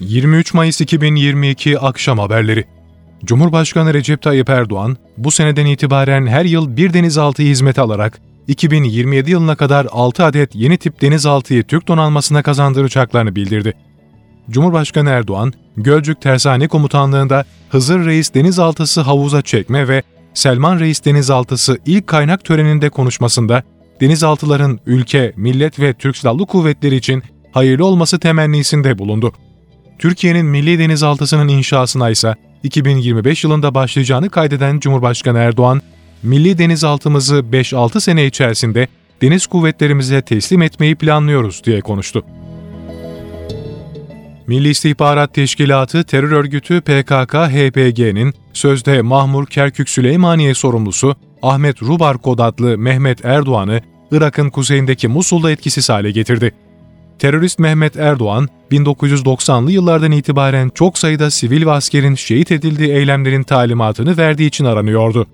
23 Mayıs 2022 Akşam Haberleri Cumhurbaşkanı Recep Tayyip Erdoğan, bu seneden itibaren her yıl bir denizaltı hizmeti alarak 2027 yılına kadar 6 adet yeni tip denizaltıyı Türk donanmasına kazandıracaklarını bildirdi. Cumhurbaşkanı Erdoğan, Gölcük Tersane Komutanlığı'nda Hızır Reis denizaltısı havuza çekme ve Selman Reis denizaltısı ilk kaynak töreninde konuşmasında, denizaltıların ülke, millet ve Türk Silahlı Kuvvetleri için hayırlı olması temennisinde bulundu. Türkiye'nin milli denizaltısının inşasına ise 2025 yılında başlayacağını kaydeden Cumhurbaşkanı Erdoğan, milli denizaltımızı 5-6 sene içerisinde deniz kuvvetlerimize teslim etmeyi planlıyoruz diye konuştu. Milli İstihbarat Teşkilatı terör örgütü PKK-HPG'nin sözde Mahmur Kerkük Süleymaniye sorumlusu Ahmet Rubarkod adlı Mehmet Erdoğan'ı Irak'ın kuzeyindeki Musul'da etkisiz hale getirdi. Terörist Mehmet Erdoğan, 1990'lı yıllardan itibaren çok sayıda sivil ve askerin şehit edildiği eylemlerin talimatını verdiği için aranıyordu.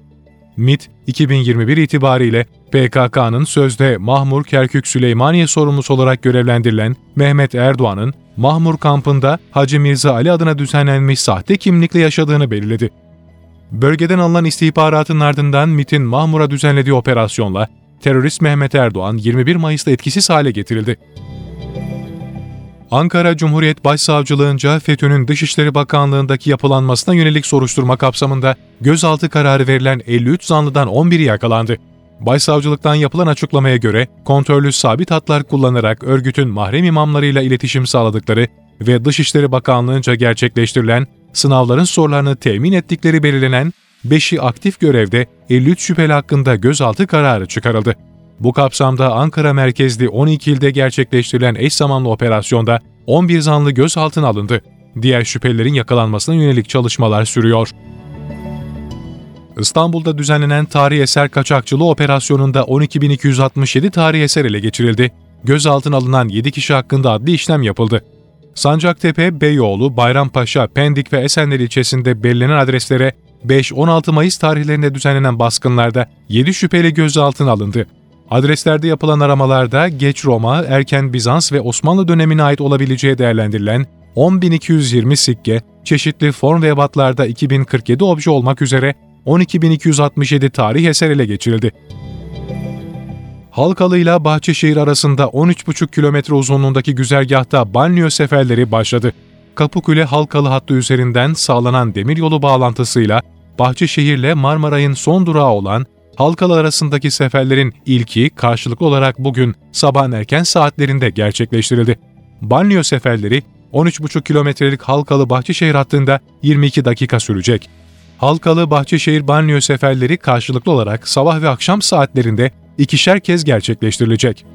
MIT, 2021 itibariyle PKK'nın sözde Mahmur Kerkük Süleymaniye sorumlusu olarak görevlendirilen Mehmet Erdoğan'ın Mahmur kampında Hacı Mirza Ali adına düzenlenmiş sahte kimlikle yaşadığını belirledi. Bölgeden alınan istihbaratın ardından MIT'in Mahmur'a düzenlediği operasyonla terörist Mehmet Erdoğan 21 Mayıs'ta etkisiz hale getirildi. Ankara Cumhuriyet Başsavcılığınca FETÖ'nün Dışişleri Bakanlığı'ndaki yapılanmasına yönelik soruşturma kapsamında gözaltı kararı verilen 53 zanlıdan 11'i yakalandı. Başsavcılıktan yapılan açıklamaya göre kontrollü sabit hatlar kullanarak örgütün mahrem imamlarıyla iletişim sağladıkları ve Dışişleri Bakanlığı'nca gerçekleştirilen sınavların sorularını temin ettikleri belirlenen 5'i aktif görevde 53 şüpheli hakkında gözaltı kararı çıkarıldı. Bu kapsamda Ankara merkezli 12 ilde gerçekleştirilen eş zamanlı operasyonda 11 zanlı gözaltına alındı. Diğer şüphelilerin yakalanmasına yönelik çalışmalar sürüyor. İstanbul'da düzenlenen tarih eser kaçakçılığı operasyonunda 12.267 tarih eser ele geçirildi. Gözaltına alınan 7 kişi hakkında adli işlem yapıldı. Sancaktepe, Beyoğlu, Bayrampaşa, Pendik ve Esenler ilçesinde belirlenen adreslere 5-16 Mayıs tarihlerinde düzenlenen baskınlarda 7 şüpheli gözaltına alındı. Adreslerde yapılan aramalarda geç Roma, erken Bizans ve Osmanlı dönemine ait olabileceği değerlendirilen 10.220 sikke, çeşitli form ve ebatlarda 2047 obje olmak üzere 12.267 tarih eser ele geçirildi. Halkalı ile Bahçeşehir arasında 13,5 kilometre uzunluğundaki güzergahta banliyö seferleri başladı. Kapıkule Halkalı hattı üzerinden sağlanan demiryolu bağlantısıyla Bahçeşehir ile Marmaray'ın son durağı olan Halkalı arasındaki seferlerin ilki karşılıklı olarak bugün sabah erken saatlerinde gerçekleştirildi. Banliyö seferleri 13,5 kilometrelik Halkalı Bahçeşehir hattında 22 dakika sürecek. Halkalı Bahçeşehir banliyö seferleri karşılıklı olarak sabah ve akşam saatlerinde ikişer kez gerçekleştirilecek.